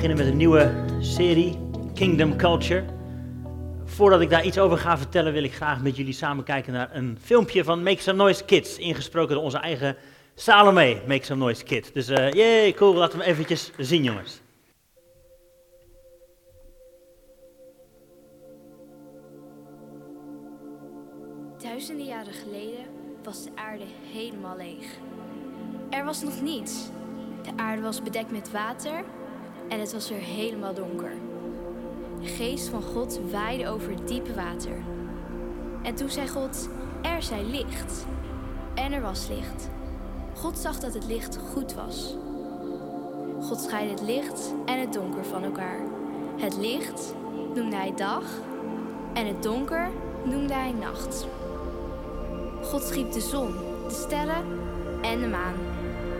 beginnen met een nieuwe serie, Kingdom Culture. Voordat ik daar iets over ga vertellen, wil ik graag met jullie samen kijken naar een filmpje van Make Some Noise Kids, ingesproken door onze eigen Salome, Make Some Noise Kid. Dus uh, yay, cool, laten we hem eventjes zien jongens. Duizenden jaren geleden was de aarde helemaal leeg. Er was nog niets. De aarde was bedekt met water en het was er helemaal donker. De geest van God waaide over het diepe water. En toen zei God: Er zij licht. En er was licht. God zag dat het licht goed was. God scheidde het licht en het donker van elkaar. Het licht noemde hij dag en het donker noemde hij nacht. God schiep de zon, de sterren en de maan.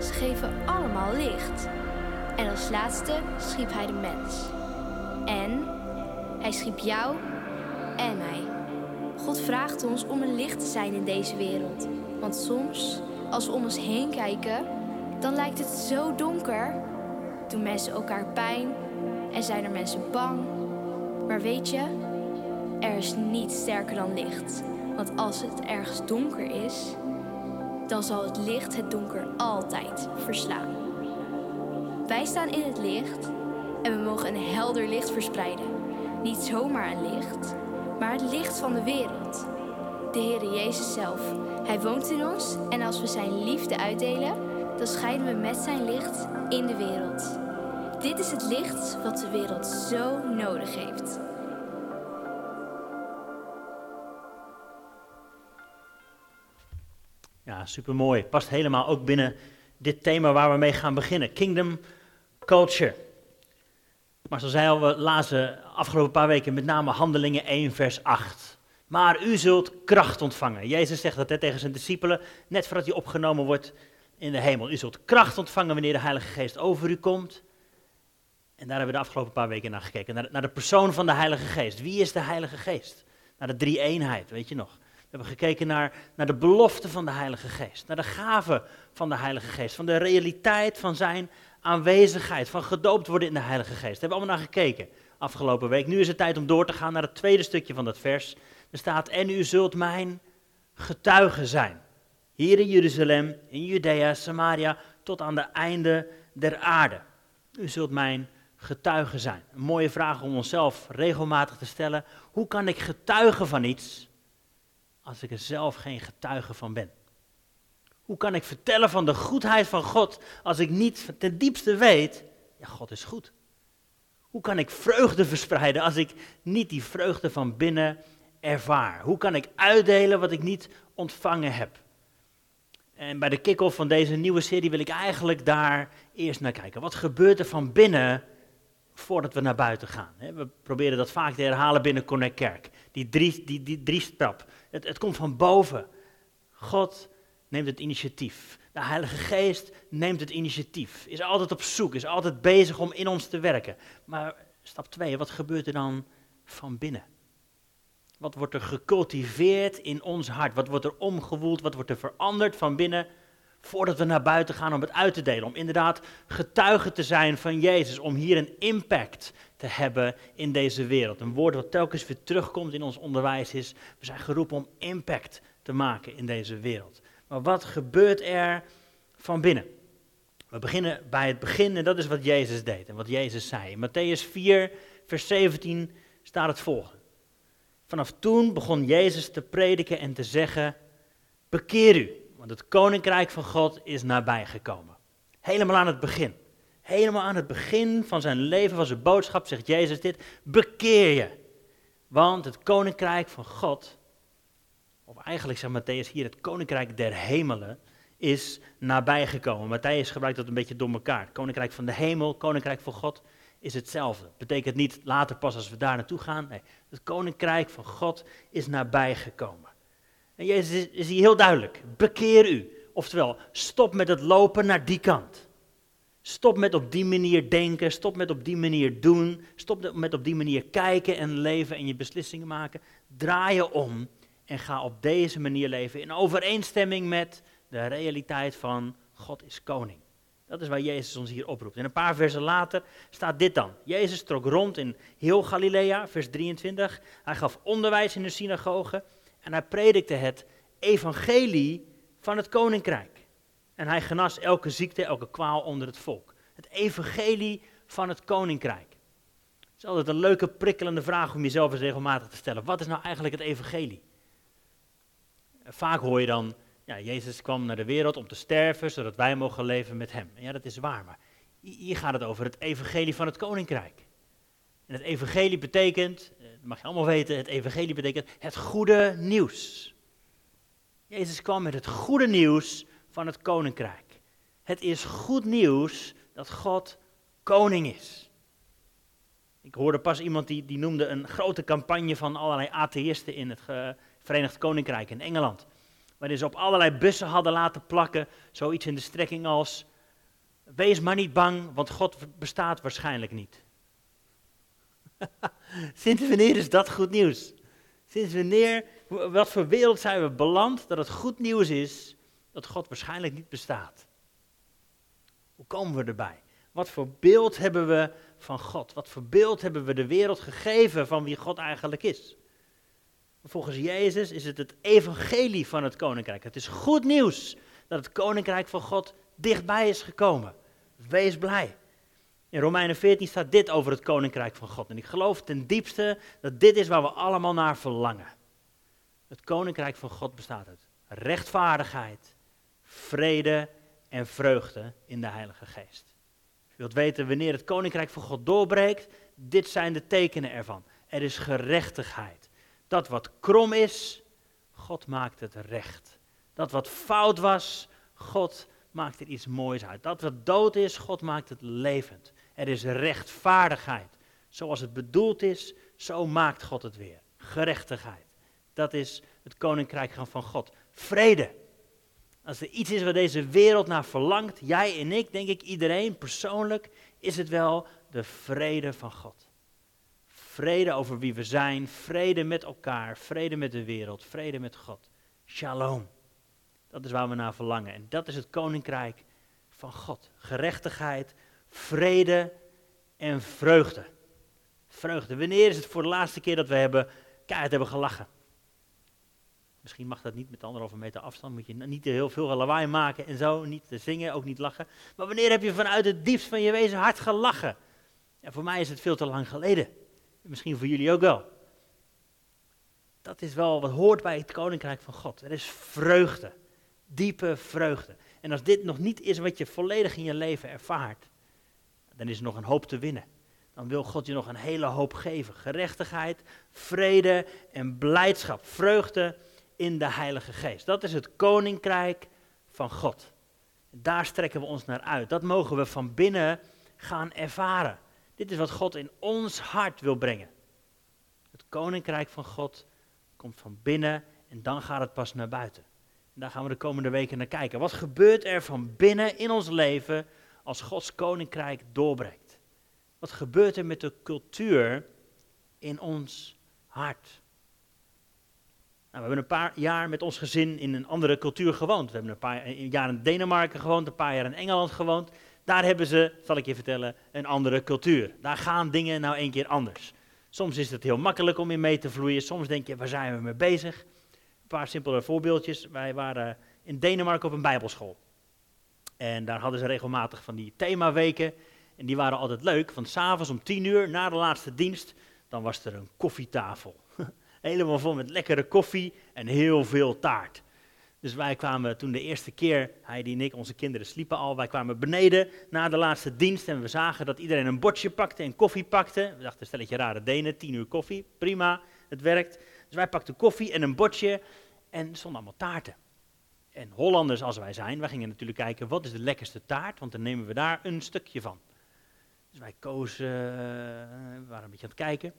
Ze geven allemaal licht. En als laatste schiep hij de mens. En hij schiep jou en mij. God vraagt ons om een licht te zijn in deze wereld. Want soms, als we om ons heen kijken, dan lijkt het zo donker. Doen mensen elkaar pijn en zijn er mensen bang. Maar weet je, er is niets sterker dan licht. Want als het ergens donker is, dan zal het licht het donker altijd verslaan. Wij staan in het licht en we mogen een helder licht verspreiden. Niet zomaar een licht, maar het licht van de wereld. De Heere Jezus zelf. Hij woont in ons en als we Zijn liefde uitdelen, dan schijnen we met Zijn licht in de wereld. Dit is het licht wat de wereld zo nodig heeft. Ja, supermooi. Past helemaal ook binnen dit thema waar we mee gaan beginnen. Kingdom Culture. Maar zoals al, we lazen afgelopen paar weken met name Handelingen 1 vers 8. Maar u zult kracht ontvangen. Jezus zegt dat hè, tegen zijn discipelen, net voordat hij opgenomen wordt in de hemel. U zult kracht ontvangen wanneer de Heilige Geest over u komt. En daar hebben we de afgelopen paar weken naar gekeken. Naar de, naar de persoon van de Heilige Geest. Wie is de Heilige Geest? Naar de drie eenheid, weet je nog. We hebben gekeken naar, naar de belofte van de Heilige Geest. Naar de gave van de Heilige Geest. Van de realiteit van zijn aanwezigheid. Van gedoopt worden in de Heilige Geest. Daar hebben we allemaal naar gekeken afgelopen week. Nu is het tijd om door te gaan naar het tweede stukje van dat vers. Er staat, en u zult mijn getuige zijn. Hier in Jeruzalem, in Judea, Samaria, tot aan de einde der aarde. U zult mijn getuige zijn. Een mooie vraag om onszelf regelmatig te stellen. Hoe kan ik getuigen van iets als ik er zelf geen getuige van ben? Hoe kan ik vertellen van de goedheid van God als ik niet ten diepste weet, ja, God is goed. Hoe kan ik vreugde verspreiden als ik niet die vreugde van binnen ervaar? Hoe kan ik uitdelen wat ik niet ontvangen heb? En bij de kick-off van deze nieuwe serie wil ik eigenlijk daar eerst naar kijken. Wat gebeurt er van binnen voordat we naar buiten gaan? We proberen dat vaak te herhalen binnen Connect Kerk. Die drie, die, die drie stap. Het, het komt van boven. God neemt het initiatief. De Heilige Geest neemt het initiatief. Is altijd op zoek, is altijd bezig om in ons te werken. Maar stap 2, wat gebeurt er dan van binnen? Wat wordt er gecultiveerd in ons hart? Wat wordt er omgewoeld? Wat wordt er veranderd van binnen? Voordat we naar buiten gaan om het uit te delen. Om inderdaad getuige te zijn van Jezus. Om hier een impact te hebben in deze wereld. Een woord wat telkens weer terugkomt in ons onderwijs is. We zijn geroepen om impact te maken in deze wereld. Maar wat gebeurt er van binnen? We beginnen bij het begin en dat is wat Jezus deed en wat Jezus zei. In Matthäus 4, vers 17 staat het volgende. Vanaf toen begon Jezus te prediken en te zeggen: Bekeer u, want het koninkrijk van God is nabijgekomen. Helemaal aan het begin. Helemaal aan het begin van zijn leven, van zijn boodschap, zegt Jezus dit: Bekeer je. Want het koninkrijk van God of eigenlijk zegt Matthäus hier, het koninkrijk der hemelen is nabijgekomen. Matthäus gebruikt dat een beetje door elkaar. koninkrijk van de hemel, koninkrijk van God is hetzelfde. Betekent niet later pas als we daar naartoe gaan. Nee, het koninkrijk van God is nabijgekomen. En Jezus is, is hier heel duidelijk. Bekeer u. Oftewel, stop met het lopen naar die kant. Stop met op die manier denken, stop met op die manier doen, stop met op die manier kijken en leven en je beslissingen maken. Draai je om en ga op deze manier leven in overeenstemming met de realiteit van God is koning. Dat is waar Jezus ons hier oproept. En een paar versen later staat dit dan. Jezus trok rond in heel Galilea, vers 23. Hij gaf onderwijs in de synagoge en hij predikte het evangelie van het koninkrijk. En hij genas elke ziekte, elke kwaal onder het volk. Het evangelie van het koninkrijk. Het is altijd een leuke, prikkelende vraag om jezelf eens regelmatig te stellen. Wat is nou eigenlijk het evangelie? Vaak hoor je dan, ja, Jezus kwam naar de wereld om te sterven, zodat wij mogen leven met hem. Ja, dat is waar, maar hier gaat het over het evangelie van het koninkrijk. En het evangelie betekent, eh, dat mag je allemaal weten, het evangelie betekent het goede nieuws. Jezus kwam met het goede nieuws van het koninkrijk. Het is goed nieuws dat God koning is. Ik hoorde pas iemand die, die noemde een grote campagne van allerlei atheïsten in het Verenigd Koninkrijk in Engeland. Waarin ze op allerlei bussen hadden laten plakken, zoiets in de strekking als, wees maar niet bang, want God bestaat waarschijnlijk niet. Sinds wanneer is dat goed nieuws? Sinds wanneer, wat voor wereld zijn we beland dat het goed nieuws is dat God waarschijnlijk niet bestaat? Hoe komen we erbij? Wat voor beeld hebben we van God? Wat voor beeld hebben we de wereld gegeven van wie God eigenlijk is? Volgens Jezus is het het evangelie van het koninkrijk. Het is goed nieuws dat het koninkrijk van God dichtbij is gekomen. Wees blij. In Romeinen 14 staat dit over het koninkrijk van God. En ik geloof ten diepste dat dit is waar we allemaal naar verlangen. Het koninkrijk van God bestaat uit rechtvaardigheid, vrede en vreugde in de Heilige Geest. Je wilt weten wanneer het koninkrijk van God doorbreekt, dit zijn de tekenen ervan. Er is gerechtigheid. Dat wat krom is, God maakt het recht. Dat wat fout was, God maakt er iets moois uit. Dat wat dood is, God maakt het levend. Er is rechtvaardigheid. Zoals het bedoeld is, zo maakt God het weer. Gerechtigheid. Dat is het koninkrijk van God. Vrede. Als er iets is waar deze wereld naar verlangt, jij en ik, denk ik iedereen persoonlijk, is het wel de vrede van God. Vrede over wie we zijn, vrede met elkaar, vrede met de wereld, vrede met God. Shalom. Dat is waar we naar verlangen. En dat is het koninkrijk van God. Gerechtigheid, vrede en vreugde. Vreugde. Wanneer is het voor de laatste keer dat we hebben, keihard hebben gelachen? Misschien mag dat niet met anderhalve meter afstand. Moet je niet heel veel lawaai maken en zo. Niet zingen, ook niet lachen. Maar wanneer heb je vanuit het diepst van je wezen hard gelachen? En voor mij is het veel te lang geleden. Misschien voor jullie ook wel. Dat is wel wat hoort bij het koninkrijk van God. Er is vreugde. Diepe vreugde. En als dit nog niet is wat je volledig in je leven ervaart, dan is er nog een hoop te winnen. Dan wil God je nog een hele hoop geven. Gerechtigheid, vrede en blijdschap. Vreugde in de Heilige Geest. Dat is het koninkrijk van God. Daar strekken we ons naar uit. Dat mogen we van binnen gaan ervaren. Dit is wat God in ons hart wil brengen. Het koninkrijk van God komt van binnen en dan gaat het pas naar buiten. En daar gaan we de komende weken naar kijken. Wat gebeurt er van binnen in ons leven als Gods koninkrijk doorbreekt? Wat gebeurt er met de cultuur in ons hart? Nou, we hebben een paar jaar met ons gezin in een andere cultuur gewoond. We hebben een paar jaar in Denemarken gewoond, een paar jaar in Engeland gewoond. Daar hebben ze, zal ik je vertellen, een andere cultuur. Daar gaan dingen nou een keer anders. Soms is het heel makkelijk om in mee te vloeien. Soms denk je, waar zijn we mee bezig? Een paar simpele voorbeeldjes. Wij waren in Denemarken op een bijbelschool. En daar hadden ze regelmatig van die themaweken. En die waren altijd leuk, want s'avonds om tien uur, na de laatste dienst, dan was er een koffietafel. Helemaal vol met lekkere koffie en heel veel taart. Dus wij kwamen toen de eerste keer, Heidi en ik, onze kinderen sliepen al, wij kwamen beneden na de laatste dienst en we zagen dat iedereen een bordje pakte en koffie pakte. We dachten, stelletje rare Denen, tien uur koffie, prima, het werkt. Dus wij pakten koffie en een bordje en er stonden allemaal taarten. En Hollanders als wij zijn, wij gingen natuurlijk kijken, wat is de lekkerste taart, want dan nemen we daar een stukje van. Dus wij kozen, uh, we waren een beetje aan het kijken.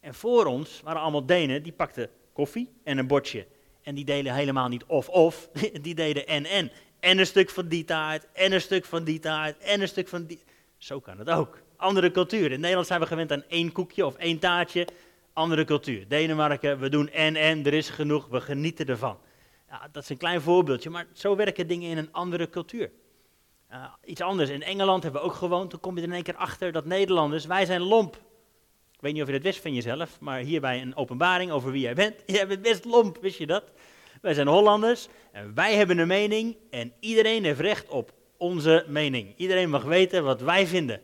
En voor ons waren allemaal Denen, die pakten koffie en een bordje. En die deden helemaal niet of-of, die deden en-en. En een stuk van die taart, en een stuk van die taart, en een stuk van die... Zo kan het ook. Andere cultuur. In Nederland zijn we gewend aan één koekje of één taartje. Andere cultuur. Denemarken, we doen en-en, er is genoeg, we genieten ervan. Ja, dat is een klein voorbeeldje, maar zo werken dingen in een andere cultuur. Iets anders, in Engeland hebben we ook gewoond, toen kom je er in één keer achter dat Nederlanders, wij zijn lomp. Weet niet of je dat wist van jezelf, maar hierbij een openbaring over wie jij bent. Jij bent best lomp, wist je dat? Wij zijn Hollanders en wij hebben een mening en iedereen heeft recht op onze mening. Iedereen mag weten wat wij vinden.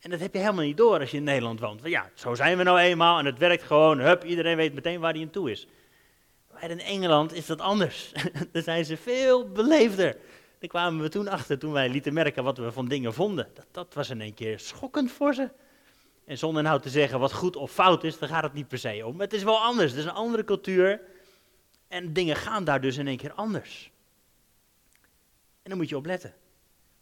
En dat heb je helemaal niet door als je in Nederland woont. Want ja, zo zijn we nou eenmaal en het werkt gewoon. Hup, iedereen weet meteen waar hij aan toe is. Maar in Engeland is dat anders. Daar zijn ze veel beleefder. Daar kwamen we toen achter, toen wij lieten merken wat we van dingen vonden. Dat, dat was in één keer schokkend voor ze. En zonder nou te zeggen wat goed of fout is, daar gaat het niet per se om. Het is wel anders. Het is een andere cultuur. En dingen gaan daar dus in één keer anders. En dan moet je opletten.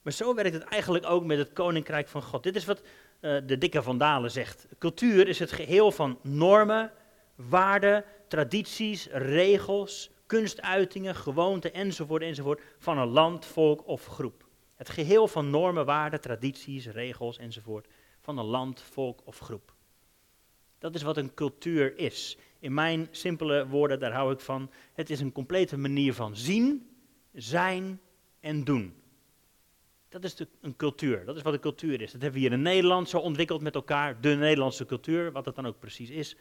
Maar zo werkt het eigenlijk ook met het koninkrijk van God. Dit is wat uh, de dikke Vandalen zegt. Cultuur is het geheel van normen, waarden, tradities, regels, kunstuitingen, gewoonten enzovoort enzovoort van een land, volk of groep. Het geheel van normen, waarden, tradities, regels enzovoort van een land, volk of groep. Dat is wat een cultuur is. In mijn simpele woorden, daar hou ik van. Het is een complete manier van zien, zijn en doen. Dat is de, een cultuur. Dat is wat een cultuur is. Dat hebben we hier in Nederland zo ontwikkeld met elkaar. De Nederlandse cultuur, wat het dan ook precies is.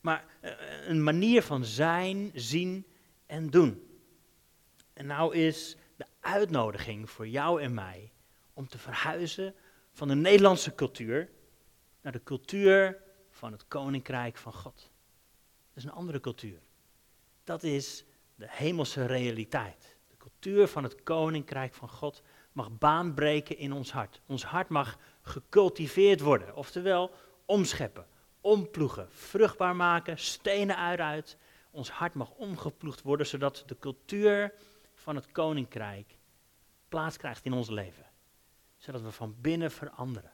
Maar uh, een manier van zijn, zien en doen. En nou is de uitnodiging voor jou en mij om te verhuizen van de Nederlandse cultuur naar de cultuur van het koninkrijk van God. Dat is een andere cultuur. Dat is de hemelse realiteit. De cultuur van het koninkrijk van God mag baanbreken in ons hart. Ons hart mag gecultiveerd worden, oftewel omscheppen, omploegen, vruchtbaar maken, stenen uit. Ons hart mag omgeploegd worden, zodat de cultuur van het koninkrijk plaats krijgt in ons leven. Zodat we van binnen veranderen.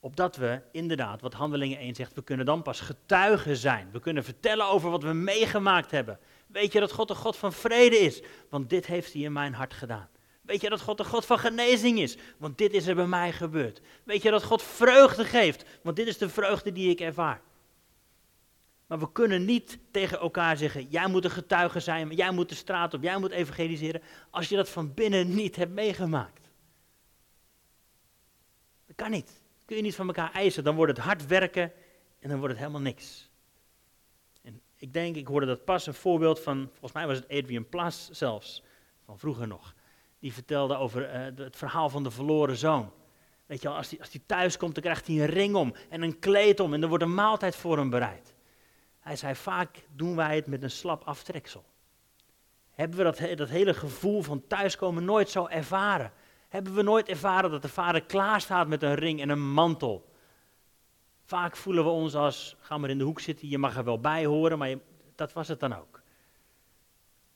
Opdat we inderdaad, wat Handelingen 1 zegt, we kunnen dan pas getuigen zijn. We kunnen vertellen over wat we meegemaakt hebben. Weet je dat God een God van vrede is? Want dit heeft hij in mijn hart gedaan. Weet je dat God de God van genezing is? Want dit is er bij mij gebeurd. Weet je dat God vreugde geeft? Want dit is de vreugde die ik ervaar. Maar we kunnen niet tegen elkaar zeggen: jij moet een getuige zijn, jij moet de straat op, jij moet evangeliseren, als je dat van binnen niet hebt meegemaakt. Kan niet. Kun je niet van elkaar eisen. Dan wordt het hard werken en dan wordt het helemaal niks. En ik denk, ik hoorde dat pas een voorbeeld van, volgens mij was het Adrian Plas zelfs, van vroeger nog die vertelde over uh, het verhaal van de verloren zoon. Weet je wel, als hij, als thuis komt, dan krijgt hij een ring om en een kleed om en er wordt een maaltijd voor hem bereid. Hij zei, vaak doen wij het met een slap aftreksel. Hebben we dat, dat hele gevoel van thuiskomen nooit zo ervaren? Hebben we nooit ervaren dat de vader klaar staat met een ring en een mantel? Vaak voelen we ons als, ga maar in de hoek zitten, je mag er wel bij horen, maar dat was het dan ook.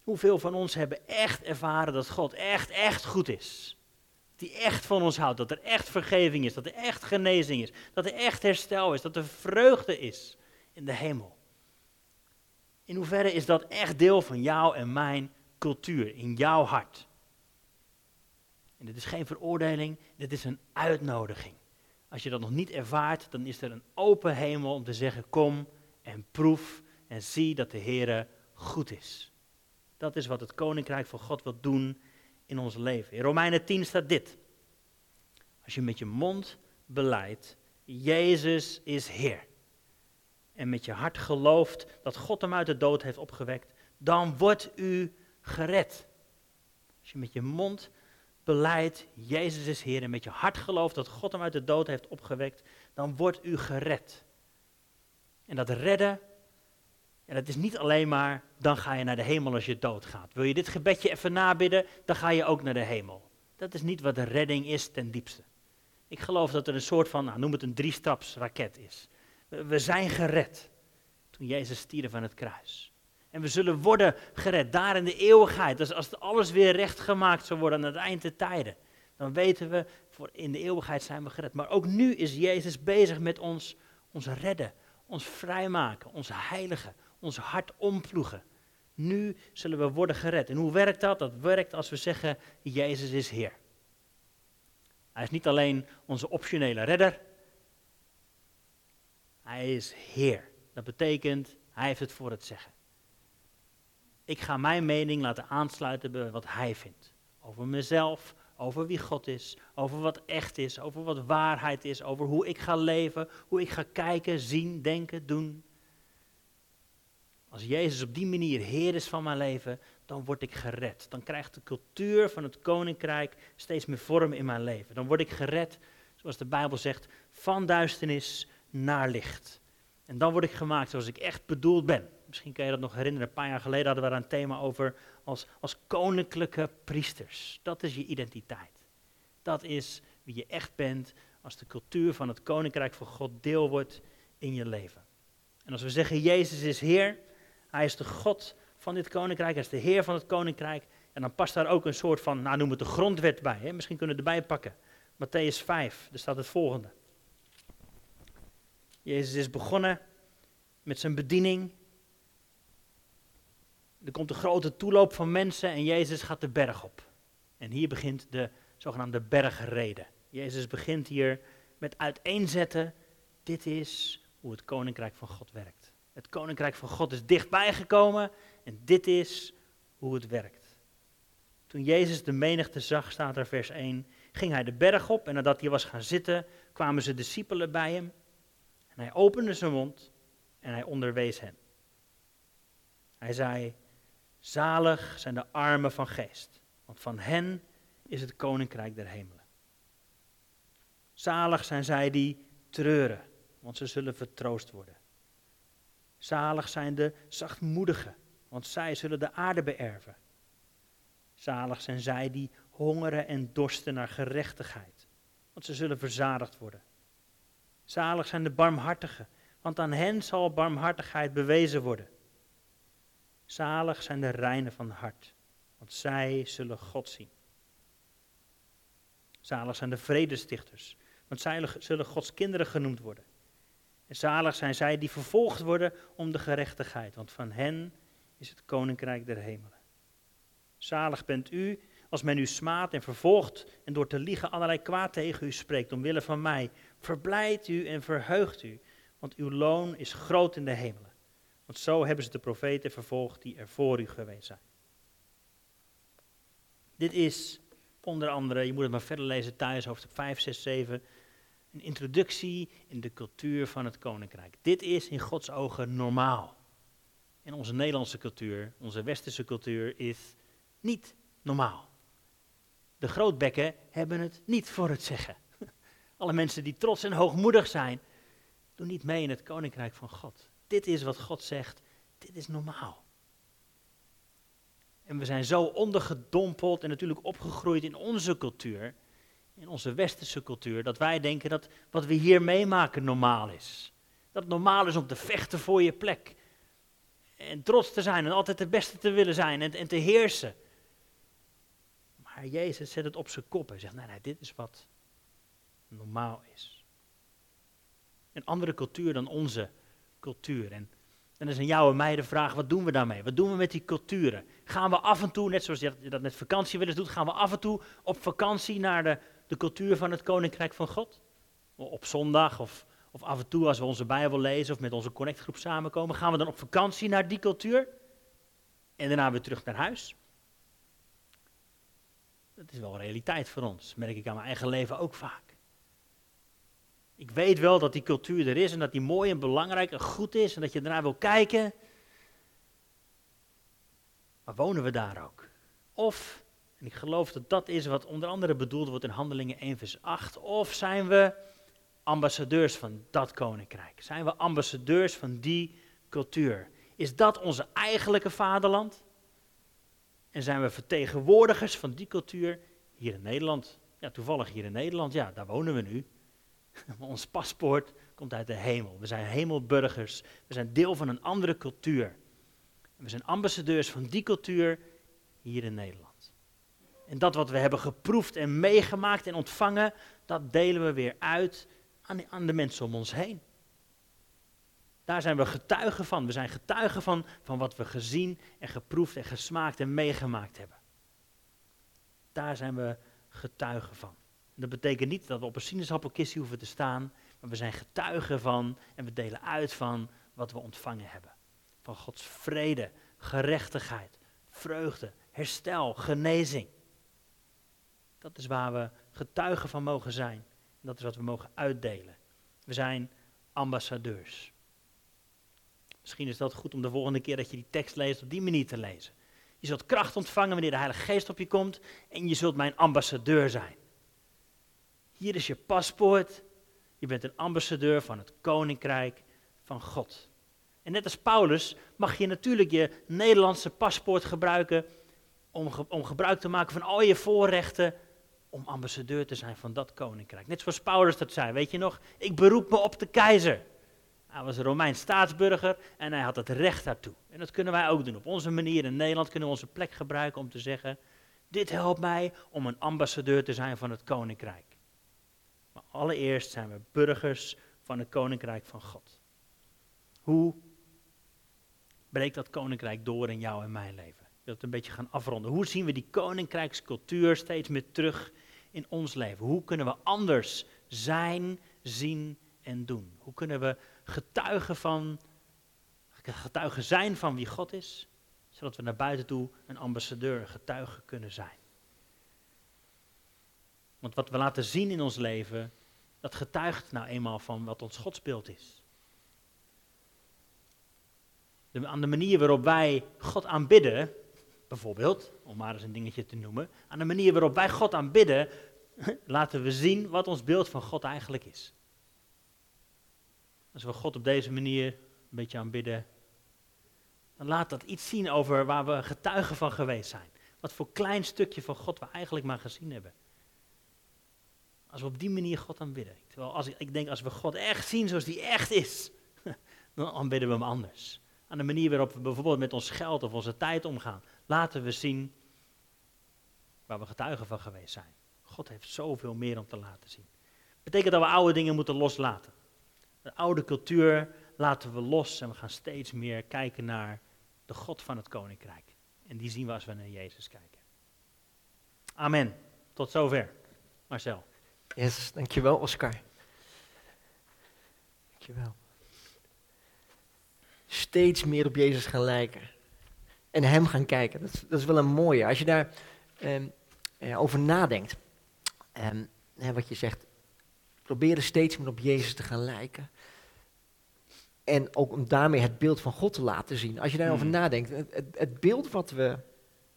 Hoeveel van ons hebben echt ervaren dat God echt, echt goed is? Hij echt van ons houdt, dat er echt vergeving is, dat er echt genezing is, dat er echt herstel is, dat er vreugde is in de hemel. In hoeverre is dat echt deel van jou en mijn cultuur, in jouw hart? En dit is geen veroordeling, dit is een uitnodiging. Als je dat nog niet ervaart, dan is er een open hemel om te zeggen: kom en proef en zie dat de Heer goed is. Dat is wat het koninkrijk van God wil doen in ons leven. In Romeinen 10 staat dit. Als je met je mond beleidt, Jezus is Heer. En met je hart gelooft dat God hem uit de dood heeft opgewekt, dan wordt u gered. Als je met je mond beleidt, Jezus is Heer, en met je hart gelooft dat God hem uit de dood heeft opgewekt, dan wordt u gered. En dat redden en het is niet alleen maar, dan ga je naar de hemel als je doodgaat. Wil je dit gebedje even nabidden, dan ga je ook naar de hemel. Dat is niet wat de redding is ten diepste. Ik geloof dat er een soort van, nou, noem het een driestapsraket is. We, zijn gered toen Jezus stierf van het kruis. En we zullen worden gered daar in de eeuwigheid. Dus als alles weer recht gemaakt zou worden aan het eind der tijden, dan weten we, voor in de eeuwigheid zijn we gered. Maar ook nu is Jezus bezig met ons, ons redden, ons vrijmaken, ons heiligen, ons hart omploegen. Nu zullen we worden gered. En hoe werkt dat? Dat werkt als we zeggen, Jezus is Heer. Hij is niet alleen onze optionele redder. Hij is Heer. Dat betekent, hij heeft het voor het zeggen. Ik ga mijn mening laten aansluiten bij wat hij vindt. Over mezelf, over wie God is, over wat echt is, over wat waarheid is, over hoe ik ga leven, hoe ik ga kijken, zien, denken, doen. Als Jezus op die manier Heer is van mijn leven, dan word ik gered. Dan krijgt de cultuur van het koninkrijk steeds meer vorm in mijn leven. Dan word ik gered, zoals de Bijbel zegt, van duisternis naar licht. En dan word ik gemaakt zoals ik echt bedoeld ben. Misschien kan je dat nog herinneren. Een paar jaar geleden hadden we daar een thema over als, als koninklijke priesters. Dat is je identiteit. Dat is wie je echt bent als de cultuur van het koninkrijk van God deel wordt in je leven. En als we zeggen Jezus is Heer, Hij is de God van dit koninkrijk, Hij is de Heer van het koninkrijk. En dan past daar ook een soort van, nou noem het de grondwet bij. Hè? Misschien kunnen we erbij pakken. Matthäus 5, daar staat het volgende. Jezus is begonnen met zijn bediening. Er komt een grote toeloop van mensen en Jezus gaat de berg op. En hier begint de zogenaamde bergreden. Jezus begint hier met uiteenzetten, dit is hoe het koninkrijk van God werkt. Het koninkrijk van God is dichtbij gekomen en dit is hoe het werkt. Toen Jezus de menigte zag, staat er vers 1, ging hij de berg op en nadat hij was gaan zitten, kwamen zijn discipelen bij hem. En hij opende zijn mond en hij onderwees hen. Hij zei, zalig zijn de armen van geest, want van hen is het koninkrijk der hemelen. Zalig zijn zij die treuren, want ze zullen vertroost worden. Zalig zijn de zachtmoedigen, want zij zullen de aarde beërven. Zalig zijn zij die hongeren en dorsten naar gerechtigheid, want ze zullen verzadigd worden. Zalig zijn de barmhartigen, want aan hen zal barmhartigheid bewezen worden. Zalig zijn de reinen van hart, want zij zullen God zien. Zalig zijn de vredestichters, want zij zullen Gods kinderen genoemd worden. En zalig zijn zij die vervolgd worden om de gerechtigheid, want van hen is het koninkrijk der hemelen. Zalig bent u als men u smaadt en vervolgt en door te liegen allerlei kwaad tegen u spreekt omwille van mij. Verblijd u en verheugt u, want uw loon is groot in de hemelen. Want zo hebben ze de profeten vervolgd die er voor u geweest zijn. Dit is onder andere, je moet het maar verder lezen thuis, hoofdstuk 5, 6, 7, een introductie in de cultuur van het koninkrijk. Dit is in Gods ogen normaal. En onze Nederlandse cultuur, onze westerse cultuur, is niet normaal. De grootbekken hebben het niet voor het zeggen. Alle mensen die trots en hoogmoedig zijn, niet mee in het koninkrijk van God. Dit is wat God zegt, dit is normaal. En we zijn zo ondergedompeld en natuurlijk opgegroeid in onze cultuur, in onze westerse cultuur, dat wij denken dat wat we hier meemaken normaal is. Dat het normaal is om te vechten voor je plek. En trots te zijn en altijd de beste te willen zijn en, en te heersen. Maar Jezus zet het op zijn kop en zegt, nee, nee, dit is wat normaal is. Een andere cultuur dan onze cultuur. En dan is aan jou en mij de vraag, wat doen we daarmee? Wat doen we met die culturen? Gaan we af en toe, net zoals je dat met vakantie wel eens doet, gaan we af en toe op vakantie naar de, de cultuur van het Koninkrijk van God? Op zondag of, of af en toe als we onze Bijbel lezen of met onze connectgroep samenkomen, gaan we dan op vakantie naar die cultuur? En daarna weer terug naar huis? Dat is wel realiteit voor ons, merk ik aan mijn eigen leven ook vaak. Ik weet wel dat die cultuur er is en dat die mooi en belangrijk en goed is en dat je ernaar wil kijken. Maar wonen we daar ook? Of, en ik geloof dat dat is wat onder andere bedoeld wordt in Handelingen 1 vers 8, of zijn we ambassadeurs van dat koninkrijk? Zijn we ambassadeurs van die cultuur? Is dat onze eigenlijke vaderland? En zijn we vertegenwoordigers van die cultuur hier in Nederland? Ja, toevallig hier in Nederland, ja, daar wonen we nu. Ons paspoort komt uit de hemel. We zijn hemelburgers. We zijn deel van een andere cultuur. we zijn ambassadeurs van die cultuur hier in Nederland. En dat wat we hebben geproefd en meegemaakt en ontvangen, dat delen we weer uit aan de, aan de mensen om ons heen. Daar zijn we getuigen van. We zijn getuigen van, van wat we gezien en geproefd en gesmaakt en meegemaakt hebben. Daar zijn we getuigen van. Dat betekent niet dat we op een sinaasappelkistje hoeven te staan, maar we zijn getuigen van en we delen uit van wat we ontvangen hebben. Van Gods vrede, gerechtigheid, vreugde, herstel, genezing. Dat is waar we getuigen van mogen zijn. Dat is wat we mogen uitdelen. We zijn ambassadeurs. Misschien is dat goed om de volgende keer dat je die tekst leest op die manier te lezen. Je zult kracht ontvangen wanneer de Heilige Geest op je komt en je zult mijn ambassadeur zijn. Hier is je paspoort. Je bent een ambassadeur van het Koninkrijk van God. En net als Paulus mag je natuurlijk je Nederlandse paspoort gebruiken om, om gebruik te maken van al je voorrechten om ambassadeur te zijn van dat koninkrijk. Net zoals Paulus dat zei, weet je nog? Ik beroep me op de keizer. Hij was een Romeins staatsburger en hij had het recht daartoe. En dat kunnen wij ook doen. Op onze manier in Nederland kunnen we onze plek gebruiken om te zeggen: Dit helpt mij om een ambassadeur te zijn van het koninkrijk. Maar allereerst zijn we burgers van het koninkrijk van God. Hoe breekt dat koninkrijk door in jou en mijn leven? Ik wil het een beetje gaan afronden. Hoe zien we die koninkrijkscultuur steeds meer terug in ons leven? Hoe kunnen we anders zijn, zien en doen? Hoe kunnen we getuigen, van, getuigen zijn van wie God is, zodat we naar buiten toe een ambassadeur, een getuige kunnen zijn? Want wat we laten zien in ons leven, dat getuigt nou eenmaal van wat ons godsbeeld is. Aan de manier waarop wij God aanbidden, bijvoorbeeld, om maar eens een dingetje te noemen, aan de manier waarop wij God aanbidden, laten we zien wat ons beeld van God eigenlijk is. Als we God op deze manier een beetje aanbidden, dan laat dat iets zien over waar we getuigen van geweest zijn. Wat voor klein stukje van God we eigenlijk maar gezien hebben. Als we op die manier God aanbidden. Terwijl als ik, denk, als we God echt zien zoals die echt is, dan aanbidden we hem anders. Aan de manier waarop we bijvoorbeeld met ons geld of onze tijd omgaan. Laten we zien waar we getuigen van geweest zijn. God heeft zoveel meer om te laten zien. Betekent dat we oude dingen moeten loslaten. De oude cultuur laten we los en we gaan steeds meer kijken naar de God van het koninkrijk. En die zien we als we naar Jezus kijken. Amen. Tot zover. Marcel. Yes, dankjewel Oscar. Dankjewel. Steeds meer op Jezus gaan lijken. En hem gaan kijken. Dat is, dat is wel een mooie. Als je daar ehm, eh, over nadenkt. En wat je zegt, proberen steeds meer op Jezus te gaan lijken. En ook om daarmee het beeld van God te laten zien. Als je daarover hmm. nadenkt, het, het, beeld wat we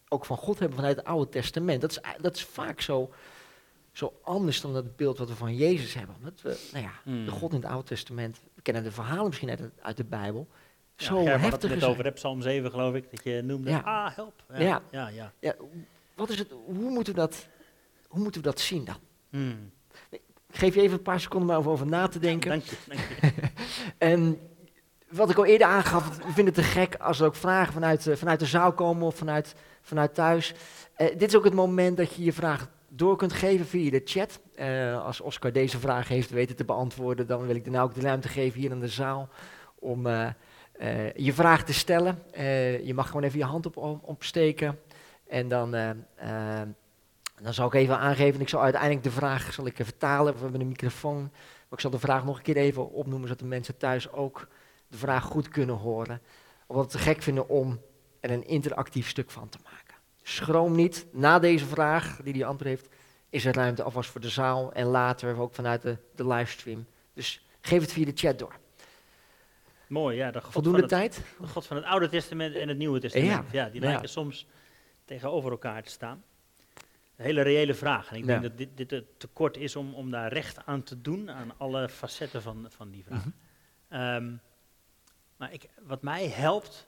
ook van God hebben vanuit het Oude Testament, dat is, dat is vaak zo, zo anders dan het beeld wat we van Jezus hebben. Omdat we, nou ja, hmm. de God in het Oude Testament, we kennen de verhalen misschien uit, uit de Bijbel, ja, zo heftig het net over hebt, Psalm 7 geloof ik, dat je noemde, ja. ah help. Ja. Ja. Ja, ja. wat is het, hoe moeten we dat hoe moeten we dat zien dan? Hmm. Ik geef je even een paar seconden maar over, over na te denken. Dank je. Dank je. en wat ik al eerder aangaf, we vinden het te gek als er ook vragen vanuit, uh, vanuit de zaal komen of vanuit, vanuit thuis. Uh, dit is ook het moment dat je je vraag door kunt geven via de chat. Uh, als Oscar deze vraag heeft weten te beantwoorden, dan wil ik dan ook de ruimte geven hier in de zaal om je vraag te stellen. je mag gewoon even je hand op, opsteken en dan dan zal ik even aangeven, ik zal uiteindelijk de vraag zal ik vertalen, we hebben een microfoon, maar ik zal de vraag nog een keer even opnoemen, zodat de mensen thuis ook de vraag goed kunnen horen. Of wat te gek vinden om er een interactief stuk van te maken. Schroom niet, na deze vraag die die antwoord heeft, is er ruimte alvast voor de zaal en later ook vanuit de, de livestream. Dus geef het via de chat door. Mooi, ja. De God Voldoende het, tijd? De God van het Oude Testament en het Nieuwe Testament. Ja, ja die lijken soms tegenover elkaar te staan. Een hele reële vraag. En ik denk dat dit, dit te kort is om, om daar recht aan te doen, aan alle facetten van, van die vraag. Mhm. Ehm, maar ik, wat mij helpt,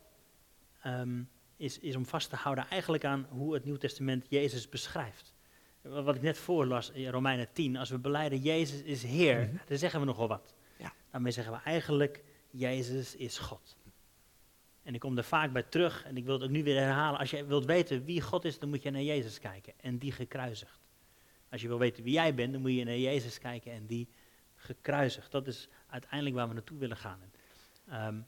um, is, is om vast te houden eigenlijk aan hoe het Nieuw Testament Jezus beschrijft. Wat ik net voorlas in Romeinen 10, als we beleiden Jezus is Heer, mhm. dan zeggen we nogal wat. Ja. Daarmee zeggen we eigenlijk, Jezus is God. En ik kom er vaak bij terug en ik wil het ook nu weer herhalen. Als je wilt weten wie God is, dan moet je naar Jezus kijken en die gekruisigd. Als je wil weten wie jij bent, dan moet je naar Jezus kijken en die gekruisigd. Dat is uiteindelijk waar we naartoe willen gaan. Um,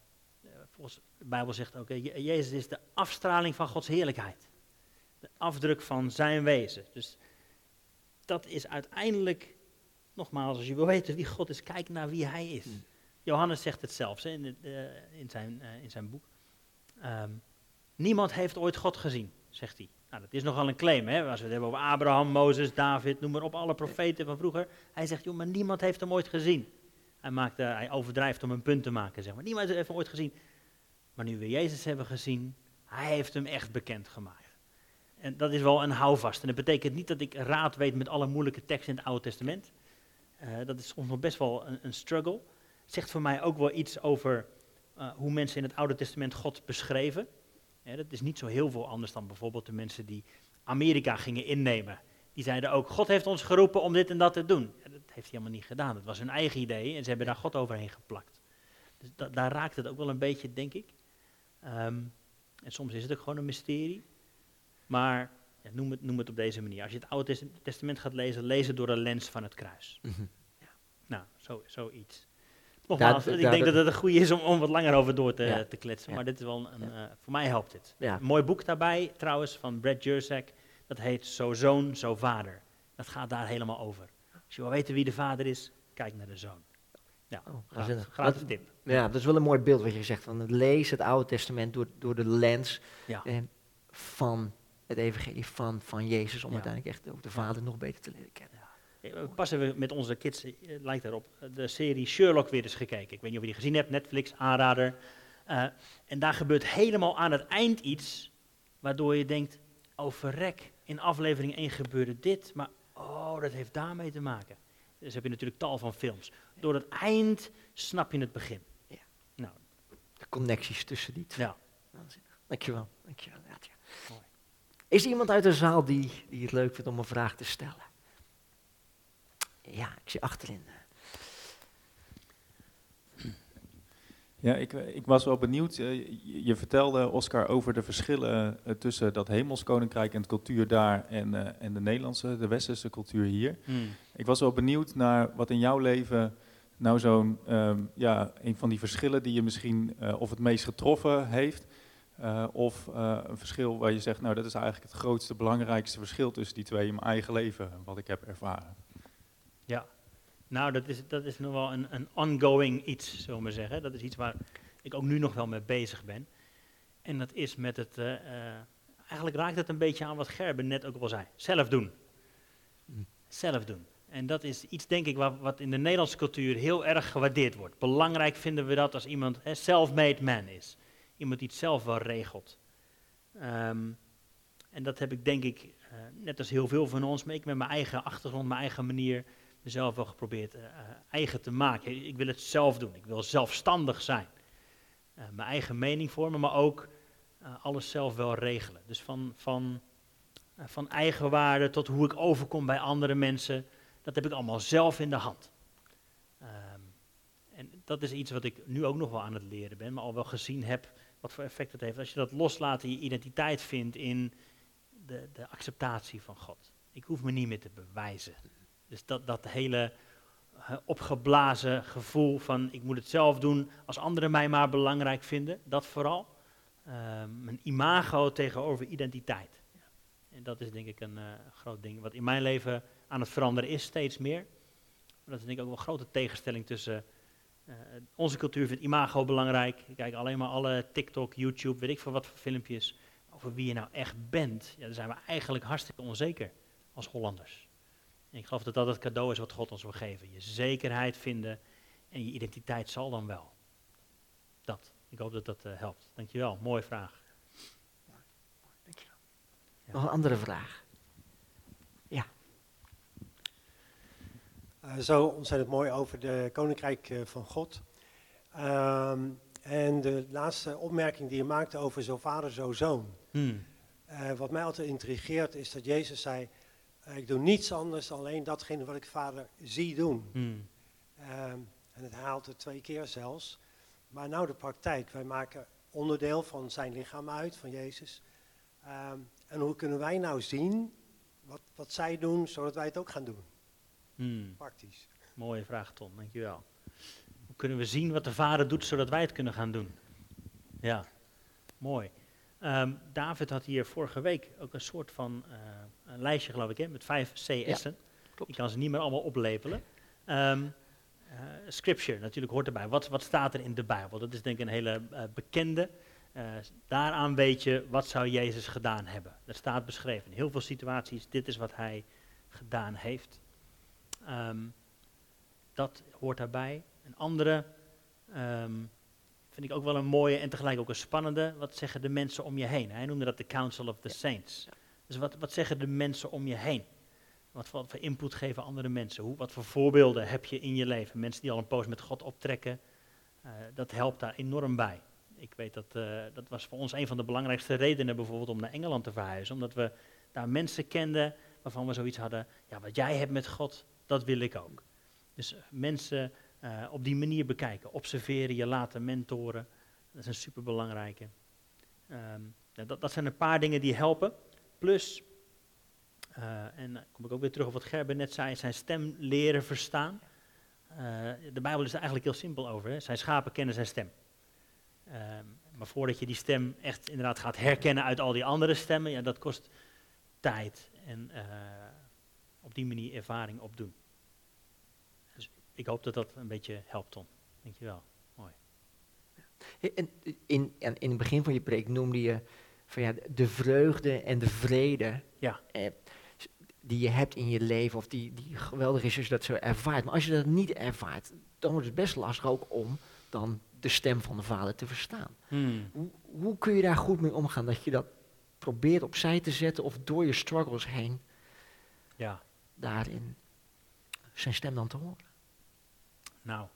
volgens de Bijbel zegt ook, Jezus is de afstraling van Gods heerlijkheid. De afdruk van zijn wezen. Dus dat is uiteindelijk, nogmaals, als je wil weten wie God is, kijk naar wie hij is. Hmm. Johannes zegt het zelfs in, in, zijn, uh, in zijn boek. Um, niemand heeft ooit God gezien. zegt hij. Nou, dat is nogal een claim, hè? Als we het hebben over Abraham, Mozes, David, noem maar op, alle profeten van vroeger. Hij zegt, joh, maar niemand heeft hem ooit gezien. Hij, maakt, eh, hij overdrijft om een punt te maken, zeg maar. Niemand heeft hem ooit gezien. Maar nu we Jezus hebben gezien, hij heeft hem echt bekendgemaakt. En dat is wel een houvast. En dat betekent niet dat ik raad weet met alle moeilijke teksten in het Oude Testament. Eh, dat is soms nog best wel een, struggle. Zegt voor mij ook wel iets over uh, hoe mensen in het Oude Testament God beschreven. Ja, dat is niet zo heel veel anders dan bijvoorbeeld de mensen die Amerika gingen innemen. Die zeiden ook, God heeft ons geroepen om dit en dat te doen. Ja, dat heeft hij helemaal niet gedaan. Dat was hun eigen idee en ze hebben daar God overheen geplakt. Dus da daar raakt het ook wel een beetje, denk ik. Um, en soms is het ook gewoon een mysterie. Maar ja, noem, het, noem het op deze manier. Als je het Oude Testament gaat lezen, lees het door de lens van het kruis. Mm -hmm. ja. Nou, zo, zoiets. Nogmaals, ik denk dat het een goede is om, om wat langer over door te, ja. te kletsen. Maar dit is wel een, uh, voor mij helpt dit. Een mooi boek daarbij, trouwens, van Brad Jersek. Dat heet Zo zoon, zo vader. Dat gaat daar helemaal over. Als je wil weten wie de vader is, kijk naar de zoon. Ja, oh, gratis, gratis tip. Ja, dat is wel een mooi beeld wat je zegt. Van lees het Oude Testament door, door de lens ja. eh, van het evangelie van, van Jezus. Om ja. uiteindelijk echt ook de vader nog beter te leren kennen. Pas hebben we met onze kids, eh, lijkt daarop, de serie Sherlock weer eens gekeken. Ik weet niet of je die gezien hebt, Netflix, aanrader. Uh, en daar gebeurt helemaal aan het eind iets, waardoor je denkt, oh verrek, in aflevering 1 gebeurde dit, maar oh, dat heeft daarmee te maken. Dus heb je natuurlijk tal van films. Door het eind snap je het begin. Ja. Nou. De connecties tussen die twee. Ja. Dankjewel. Dankjewel. Mooi. Is er iemand uit de zaal die, die het leuk vindt om een vraag te stellen? Ja, ik zie achterin. Ja, ik, ik was wel benieuwd. Uh, je vertelde, Oscar, over de verschillen uh, tussen dat hemelskoninkrijk en de cultuur daar en, uh, en de Nederlandse, de westerse cultuur hier. Hmm. Ik was wel benieuwd naar wat in jouw leven nou zo'n, um, ja, een van die verschillen die je misschien of het meest getroffen heeft. of een verschil waar je zegt, nou dat is eigenlijk het grootste, belangrijkste verschil tussen die twee in mijn eigen leven, wat ik heb ervaren. Nou dat is, dat is nog wel een, een ongoing iets, zullen we maar zeggen. Dat is iets waar ik ook nu nog wel mee bezig ben. En dat is met het, uh, uh, eigenlijk raakt het een beetje aan wat Gerben net ook al zei. Zelf doen. Mm. Zelf doen. En dat is iets, denk ik, wat, wat in de Nederlandse cultuur heel erg gewaardeerd wordt. Belangrijk vinden we dat als iemand self-made man is. Iemand die het zelf wel regelt. Um, en dat heb ik, denk ik, uh, net als heel veel van ons, maar ik met mijn eigen achtergrond, mijn eigen manier, mezelf wel geprobeerd uh, eigen te maken. Ik wil het zelf doen. Ik wil zelfstandig zijn. Uh, mijn eigen mening vormen, maar ook alles zelf wel regelen. Dus van, van, van eigenwaarde tot hoe ik overkom bij andere mensen, dat heb ik allemaal zelf in de hand. Um, en dat is iets wat ik nu ook nog wel aan het leren ben, maar al wel gezien heb wat voor effect het heeft. Als je dat loslaat en je identiteit vindt in de, de acceptatie van God. Ik hoef me niet meer te bewijzen. Dus dat, dat hele uh, opgeblazen gevoel van ik moet het zelf doen als anderen mij maar belangrijk vinden, dat vooral. Uh, mijn imago tegenover identiteit. En dat is denk ik een uh, groot ding wat in mijn leven aan het veranderen is, steeds meer. Dat is denk ik ook een grote tegenstelling tussen uh, onze cultuur vindt imago belangrijk. Ik kijk alleen maar alle TikTok, YouTube, weet ik veel wat voor filmpjes over wie je nou echt bent. Ja, dan zijn we eigenlijk hartstikke onzeker als Hollanders. En ik geloof dat dat het cadeau is wat God ons wil geven. Je zekerheid vinden en je identiteit zal dan wel. Dat. Ik hoop dat dat uh, helpt. Dankjewel. Mooie vraag. Dankjewel. Ja. Nog een andere vraag. Ja. Uh, zo ontzettend mooi over de Koninkrijk uh, van God. Um, en de laatste opmerking die je maakte over zo vader, zo zoon. Hmm. wat mij altijd intrigeert is dat Jezus zei, ik doe niets anders dan alleen datgene wat ik vader zie doen. Hmm. Um, en het haalt het twee keer zelfs. Maar nou de praktijk. Wij maken onderdeel van zijn lichaam uit, van Jezus. Um, en hoe kunnen wij nou zien wat, wat zij doen, zodat wij het ook gaan doen? Hmm. Praktisch. Mooie vraag, Tom. Dankjewel. Hoe kunnen we zien wat de vader doet, zodat wij het kunnen gaan doen? Ja, mooi. Um, David had hier vorige week ook een soort van uh, een lijstje, geloof ik, hè, met vijf CS'en. Ja, ik kan ze niet meer allemaal oplepelen. Um, uh, scripture natuurlijk hoort erbij. Wat, wat staat er in de Bijbel? Dat is denk ik een hele uh, bekende. Uh, daaraan weet je, wat zou Jezus gedaan hebben? Dat staat beschreven in heel veel situaties, dit is wat hij gedaan heeft. Um, dat hoort daarbij. Een andere um, vind ik ook wel een mooie en tegelijk ook een spannende. Wat zeggen de mensen om je heen? Hij noemde dat de Council of the Saints. Dus wat, wat zeggen de mensen om je heen? Wat voor, input geven andere mensen? Hoe, wat voor voorbeelden heb je in je leven? Mensen die al een poos met God optrekken, uh, dat helpt daar enorm bij. Ik weet dat, uh, dat was voor ons een van de belangrijkste redenen bijvoorbeeld om naar Engeland te verhuizen. Omdat we daar mensen kenden waarvan we zoiets hadden, ja wat jij hebt met God, dat wil ik ook. Dus mensen uh, op die manier bekijken, observeren, je laten mentoren, dat is een superbelangrijke. Um, dat, dat zijn een paar dingen die helpen. Plus, uh, en dan kom ik ook weer terug op wat Gerben net zei, zijn stem leren verstaan. Uh, de Bijbel is er eigenlijk heel simpel over. Hè? Zijn schapen kennen zijn stem. Um, maar voordat je die stem echt inderdaad gaat herkennen uit al die andere stemmen, ja, dat kost tijd en uh, op die manier ervaring opdoen. Dus ik hoop dat dat een beetje helpt, Tom. Dankjewel. Mooi. In, in, in het begin van je preek noemde je van ja, de vreugde en de vrede ja. eh, die je hebt in je leven, of die, die geweldig is als je dat zo ervaart. Maar als je dat niet ervaart, dan wordt het best lastig ook om dan de stem van de vader te verstaan. Hmm. Hoe, hoe kun je daar goed mee omgaan? Dat je dat probeert opzij te zetten of door je struggles heen Ja, daarin zijn stem dan te horen. nou,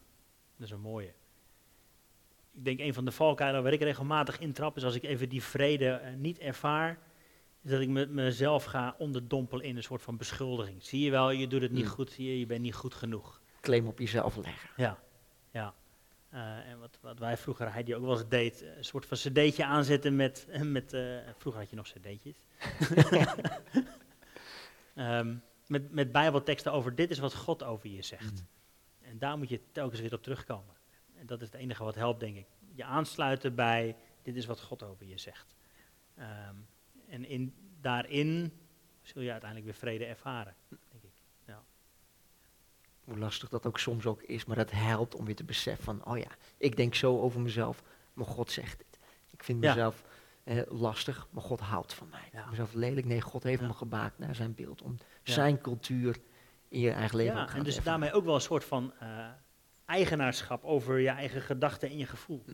dat is een mooie. Ik denk een van de valkuilen waar ik regelmatig intrap is als ik even die vrede eh, niet ervaar, is dat ik me, mezelf ga onderdompelen in een soort van beschuldiging. Zie je wel, je doet het niet Mm. goed, zie je, je bent niet goed genoeg. Claim op jezelf leggen. Ja, ja. Eh, en wat, wat wij vroeger, hij die ook wel eens deed, eh, een soort van cd'tje aanzetten met, met vroeger had je nog cd'tjes. Ehm, met, met bijbelteksten over dit is wat God over je zegt. En daar moet je telkens weer op terugkomen. En dat is het enige wat helpt, denk ik. Je aansluiten bij dit is wat God over je zegt. Ehm, en in, daarin zul je uiteindelijk weer vrede ervaren, denk ik. Hoe lastig dat ook soms ook is, maar dat helpt om weer te beseffen van, oh ja, ik denk zo over mezelf, maar God zegt het. Ik vind Ja. mezelf eh, lastig, maar God houdt van mij. Ik Ja. mezelf lelijk, nee, God heeft Ja. me gemaakt naar zijn beeld. Om Ja. zijn cultuur in je eigen leven Ja, gaan en dus daarmee ook wel een soort van eh, eigenaarschap over je eigen gedachten en je gevoel.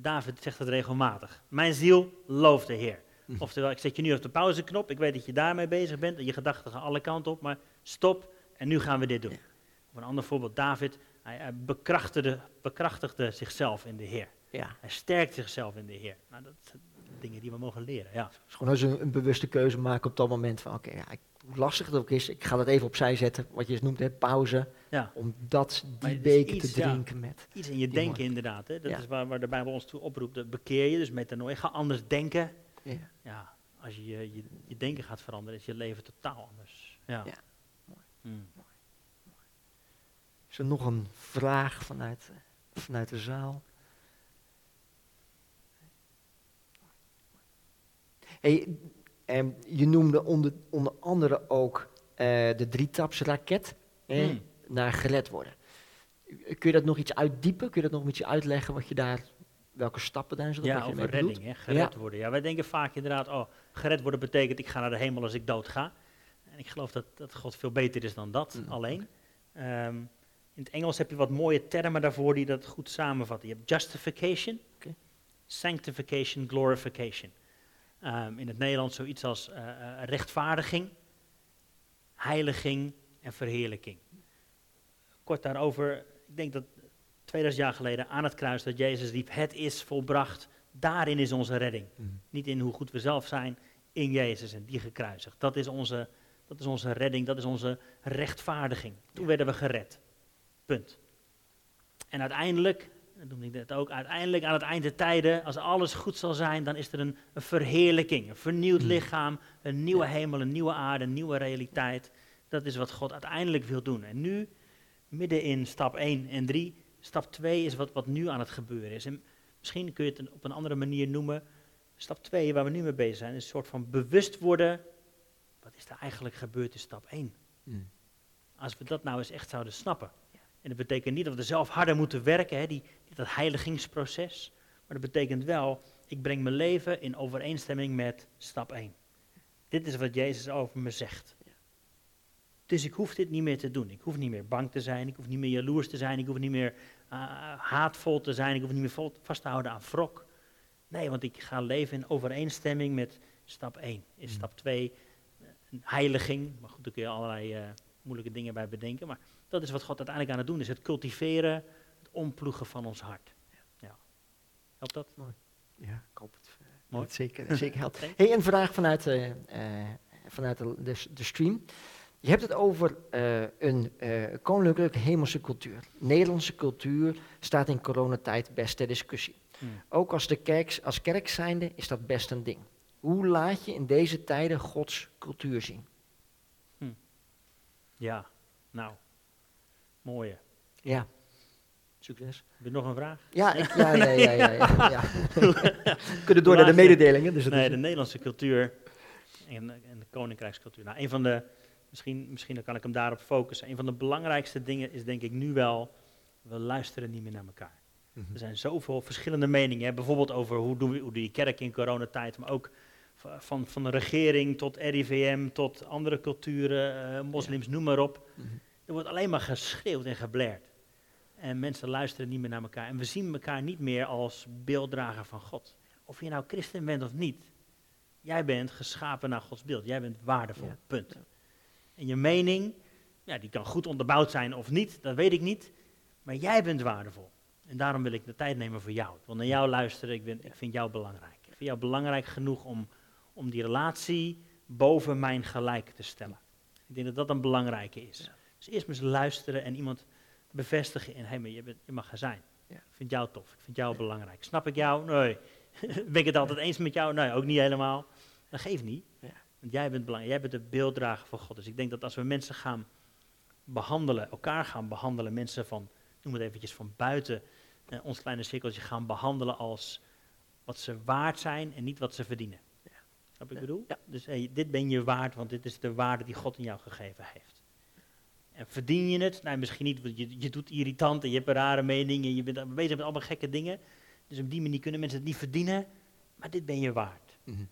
David zegt het regelmatig. Mijn ziel looft de Heer. Mhm. Oftewel, ik zet je nu op de pauzeknop. Ik weet dat je daarmee bezig bent. En je gedachten gaan alle kanten op. Maar stop en nu gaan we dit doen. Of een ander voorbeeld. David, hij, hij bekrachtigde, bekrachtigde zichzelf in de Heer. Ja, Hij sterkt zichzelf in de Heer. Nou, dat zijn dingen die we mogen leren. Ja. het is gewoon als een, een bewuste keuze maken op dat moment van, oké, ja, ik- hoe lastig het ook is, ik ga dat even opzij zetten, wat je noemt, hè, pauze, ja. om dat, die beker iets, te ja. drinken met. Iets in je denken inderdaad. Hè? Dat Ja. is waar, waar de Bijbel ons toe oproept. Bekeer je, dus metanoia. Ga anders denken. Ja. Ja, als je je, je denken gaat veranderen, is je leven totaal anders. Ja. Ja, mooi. Mm. Is er nog een vraag vanuit, eh, vanuit de zaal? Hey, ehm, je noemde onder, onder andere ook eh, de drietapsraket hè, Hmm. naar gered worden. Kun je dat nog iets uitdiepen? Kun je dat nog iets uitleggen wat je daar, welke stappen daar zitten? Ja, over redding, hè? gered worden. Ja, wij denken vaak inderdaad, oh, gered worden betekent ik ga naar de hemel als ik dood ga. En ik geloof dat, dat God veel beter is dan dat Mm, alleen. Ehm, in het Engels heb je wat mooie termen daarvoor die dat goed samenvatten. Je hebt justification, Oké. sanctification, glorification. Ehm, in het Nederlands zoiets als eh, eh, rechtvaardiging, heiliging en verheerlijking. Kort daarover, ik denk dat 2000 jaar geleden aan het kruis dat Jezus riep, het is volbracht. Daarin is onze redding. Mhm. Niet in hoe goed we zelf zijn, in Jezus en die gekruisigd. Dat is onze, dat is onze redding, dat is onze rechtvaardiging. Toen werden we gered. Punt. En uiteindelijk, dat noemde ik net ook, uiteindelijk aan het eind der tijden, als alles goed zal zijn, dan is er een, een verheerlijking, een vernieuwd Hmm. lichaam, een nieuwe hemel, een nieuwe aarde, een nieuwe realiteit. Dat is wat God uiteindelijk wil doen. En nu, midden in stap 1 en 3, stap 2 is wat, wat nu aan het gebeuren is. En misschien kun je het op een andere manier noemen. Stap 2, waar we nu mee bezig zijn, is een soort van bewust worden. Wat is er eigenlijk gebeurd in stap 1? Mhm. Als we dat nou eens echt zouden snappen. En dat betekent niet dat we er zelf harder moeten werken, hè, die, dat heiligingsproces. Maar dat betekent wel ik breng mijn leven in overeenstemming met stap 1. Dit is wat Jezus over me zegt. Dus ik hoef dit niet meer te doen. Ik hoef niet meer bang te zijn, ik hoef niet meer jaloers te zijn, ik hoef niet meer uh, haatvol te zijn, ik hoef niet meer vol, vast te houden aan wrok. Nee, want ik ga leven in overeenstemming met stap 1. In stap 2 een heiliging, maar goed, daar kun je allerlei uh, moeilijke dingen bij bedenken. Maar dat is wat God uiteindelijk aan het doen is, het cultiveren, het omploegen van ons hart. Ja. Helpt dat? Mooi. Ja, ik hoop het. Uh, Mooi. Zeker, zeker helpt. hey, een vraag vanuit, uh, vanuit de, de, de, stream. Je hebt het over een koninklijke hemelse cultuur. Nederlandse cultuur staat in coronatijd best ter discussie. Hmm. Ook als, de kerk, als kerk zijnde is dat best een ding. Hoe laat je in deze tijden Gods cultuur zien? Hm. Ja, nou, mooie. Ja. Succes. Heb je nog een vraag? Ja, ik, ja, ja, ja, ja, ja, ja. kunnen door naar de mededelingen. Dus nee, de Nederlandse cultuur en, en, de koninkrijkscultuur. Nou, een van de, misschien, misschien kan ik hem daarop focussen. Een van de belangrijkste dingen is denk ik nu wel, we luisteren niet meer naar elkaar. Mhm. Er zijn zoveel verschillende meningen, hè? bijvoorbeeld over hoe doe, hoe doe je kerk in coronatijd, maar ook van, van de regering tot RIVM, tot andere culturen, uh, moslims, noem maar op. Mhm. Er wordt alleen maar geschreeuwd en geblerd. En mensen luisteren niet meer naar elkaar. En we zien elkaar niet meer als beelddrager van God. Of je nou christen bent of niet. Jij bent geschapen naar Gods beeld. Jij bent waardevol. Punt. En je mening, ja, die kan goed onderbouwd zijn of niet, dat weet ik niet. Maar jij bent waardevol. En daarom wil ik de tijd nemen voor jou. Ik wil naar jou luisteren. Ik, ben, ik vind jou belangrijk. Ik vind jou belangrijk genoeg om om die relatie boven mijn gelijk te stellen. Ik denk dat dat een belangrijke is. Dus eerst maar eens luisteren en iemand bevestigen in, hé, hey, maar je, bent, je mag er zijn. Ja. Ik vind jou tof, ik vind jou belangrijk. Snap ik jou? Nee. ben ik het altijd eens met jou? Nee, ook niet helemaal. Dat geeft niet. Ja. Want jij bent belangrijk, jij bent de beelddrager van God. Dus ik denk dat als we mensen gaan behandelen, elkaar gaan behandelen, mensen van, noem het eventjes van buiten eh, ons kleine cirkeltje gaan behandelen als wat ze waard zijn en niet wat ze verdienen. Snap ik bedoel? Ja. Dus hey, dit ben je waard, want dit is de waarde die God in jou gegeven heeft. En verdien je het? Nou, misschien niet, want je, je doet irritant en je hebt rare meningen, je bent bezig met allemaal gekke dingen. Dus op die manier kunnen mensen het niet verdienen, maar dit ben je waard. Mm -hmm.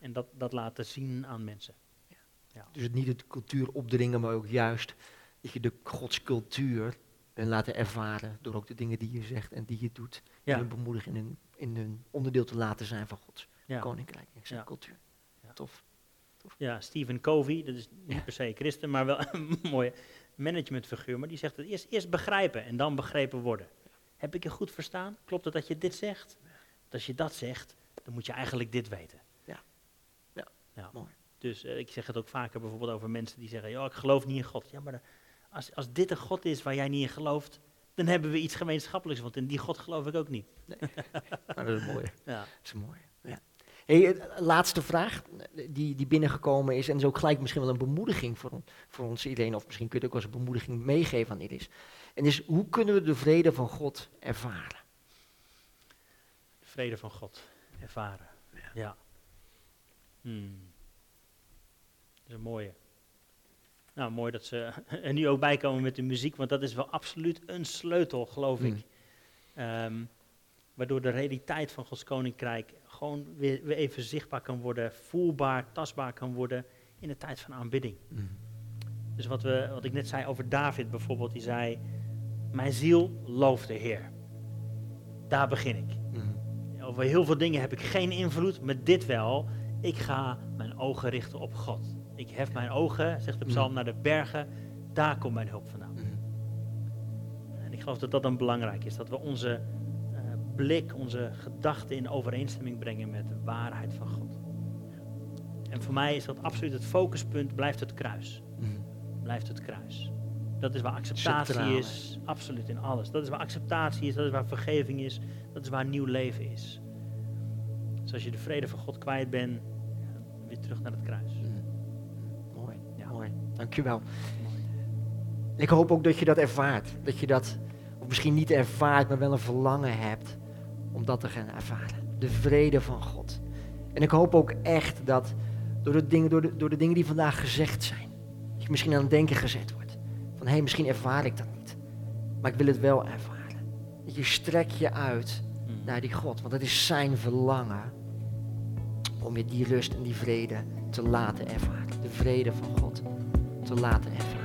En dat, dat laten zien aan mensen. Ja. Ja. Dus het niet de cultuur opdringen, maar ook juist dat je de godscultuur en laten ervaren door ook de dingen die je zegt en die je doet. Ja. En bemoedigen in een, in een onderdeel te laten zijn van Gods koninkrijk en zijn cultuur. Tof. Ja, Stephen Covey, dat is niet per se christen, maar wel een mooie managementfiguur. Maar die zegt het eerst, eerst begrijpen en dan begrepen worden. Heb ik je goed verstaan? Klopt het dat je dit zegt? Want als je dat zegt, dan moet je eigenlijk dit weten. Ja, ja. ja. mooi. Dus uh, ik zeg het ook vaker bijvoorbeeld over mensen die zeggen, ja, ik geloof niet in God. Ja, maar de, als, als dit een God is waar jij niet in gelooft, dan hebben we iets gemeenschappelijks, want in die God geloof ik ook niet. Nee. maar dat is mooi. Ja. Dat is mooi. Ja. Hey, laatste vraag die, die binnengekomen is, en is ook gelijk misschien wel een bemoediging voor, voor ons iedereen, of misschien kun je het ook als een bemoediging meegeven aan is. En is, hoe kunnen we de vrede van God ervaren? De vrede van God ervaren, ja. ja. Hmm. Dat is een mooie. Nou, mooi dat ze er nu ook bij komen met de muziek, want dat is wel absoluut een sleutel, geloof ik. Um, waardoor de realiteit van Gods Koninkrijk gewoon weer, weer, even zichtbaar kan worden, voelbaar, tastbaar kan worden in de tijd van aanbidding. Mm. Dus wat, we, wat ik net zei over David bijvoorbeeld, die zei, mijn ziel looft de Heer. Daar begin ik. Mm. Over heel veel dingen heb ik geen invloed, maar dit wel. Ik ga mijn ogen richten op God. Ik hef mijn ogen, zegt de psalm, mm. naar de bergen. Daar komt mijn hulp vandaan. En ik geloof dat dat dan belangrijk is. Dat we onze blik, onze gedachten in overeenstemming brengen met de waarheid van God. En voor mij is dat absoluut het focuspunt, blijft het kruis. Mhm. Blijft het kruis. Dat is waar acceptatie is, absoluut in alles. Dat is waar acceptatie is, dat is waar vergeving is, dat is waar nieuw leven is. Dus als je de vrede van God kwijt bent, ja, weer terug naar het kruis. Mhm. Mooi, ja. mooi. Dankjewel. Ik hoop ook dat je dat ervaart. Dat je dat, of misschien niet ervaart, maar wel een verlangen hebt om dat te gaan ervaren. De vrede van God. En ik hoop ook echt dat door de dingen, door de, door de dingen die vandaag gezegd zijn, dat je misschien aan het denken gezet wordt. Van hé, hey, misschien ervaar ik dat niet. Maar ik wil het wel ervaren. Dat je strek je uit naar die God. Want het is zijn verlangen om je die rust en die vrede te laten ervaren. De vrede van God te laten ervaren.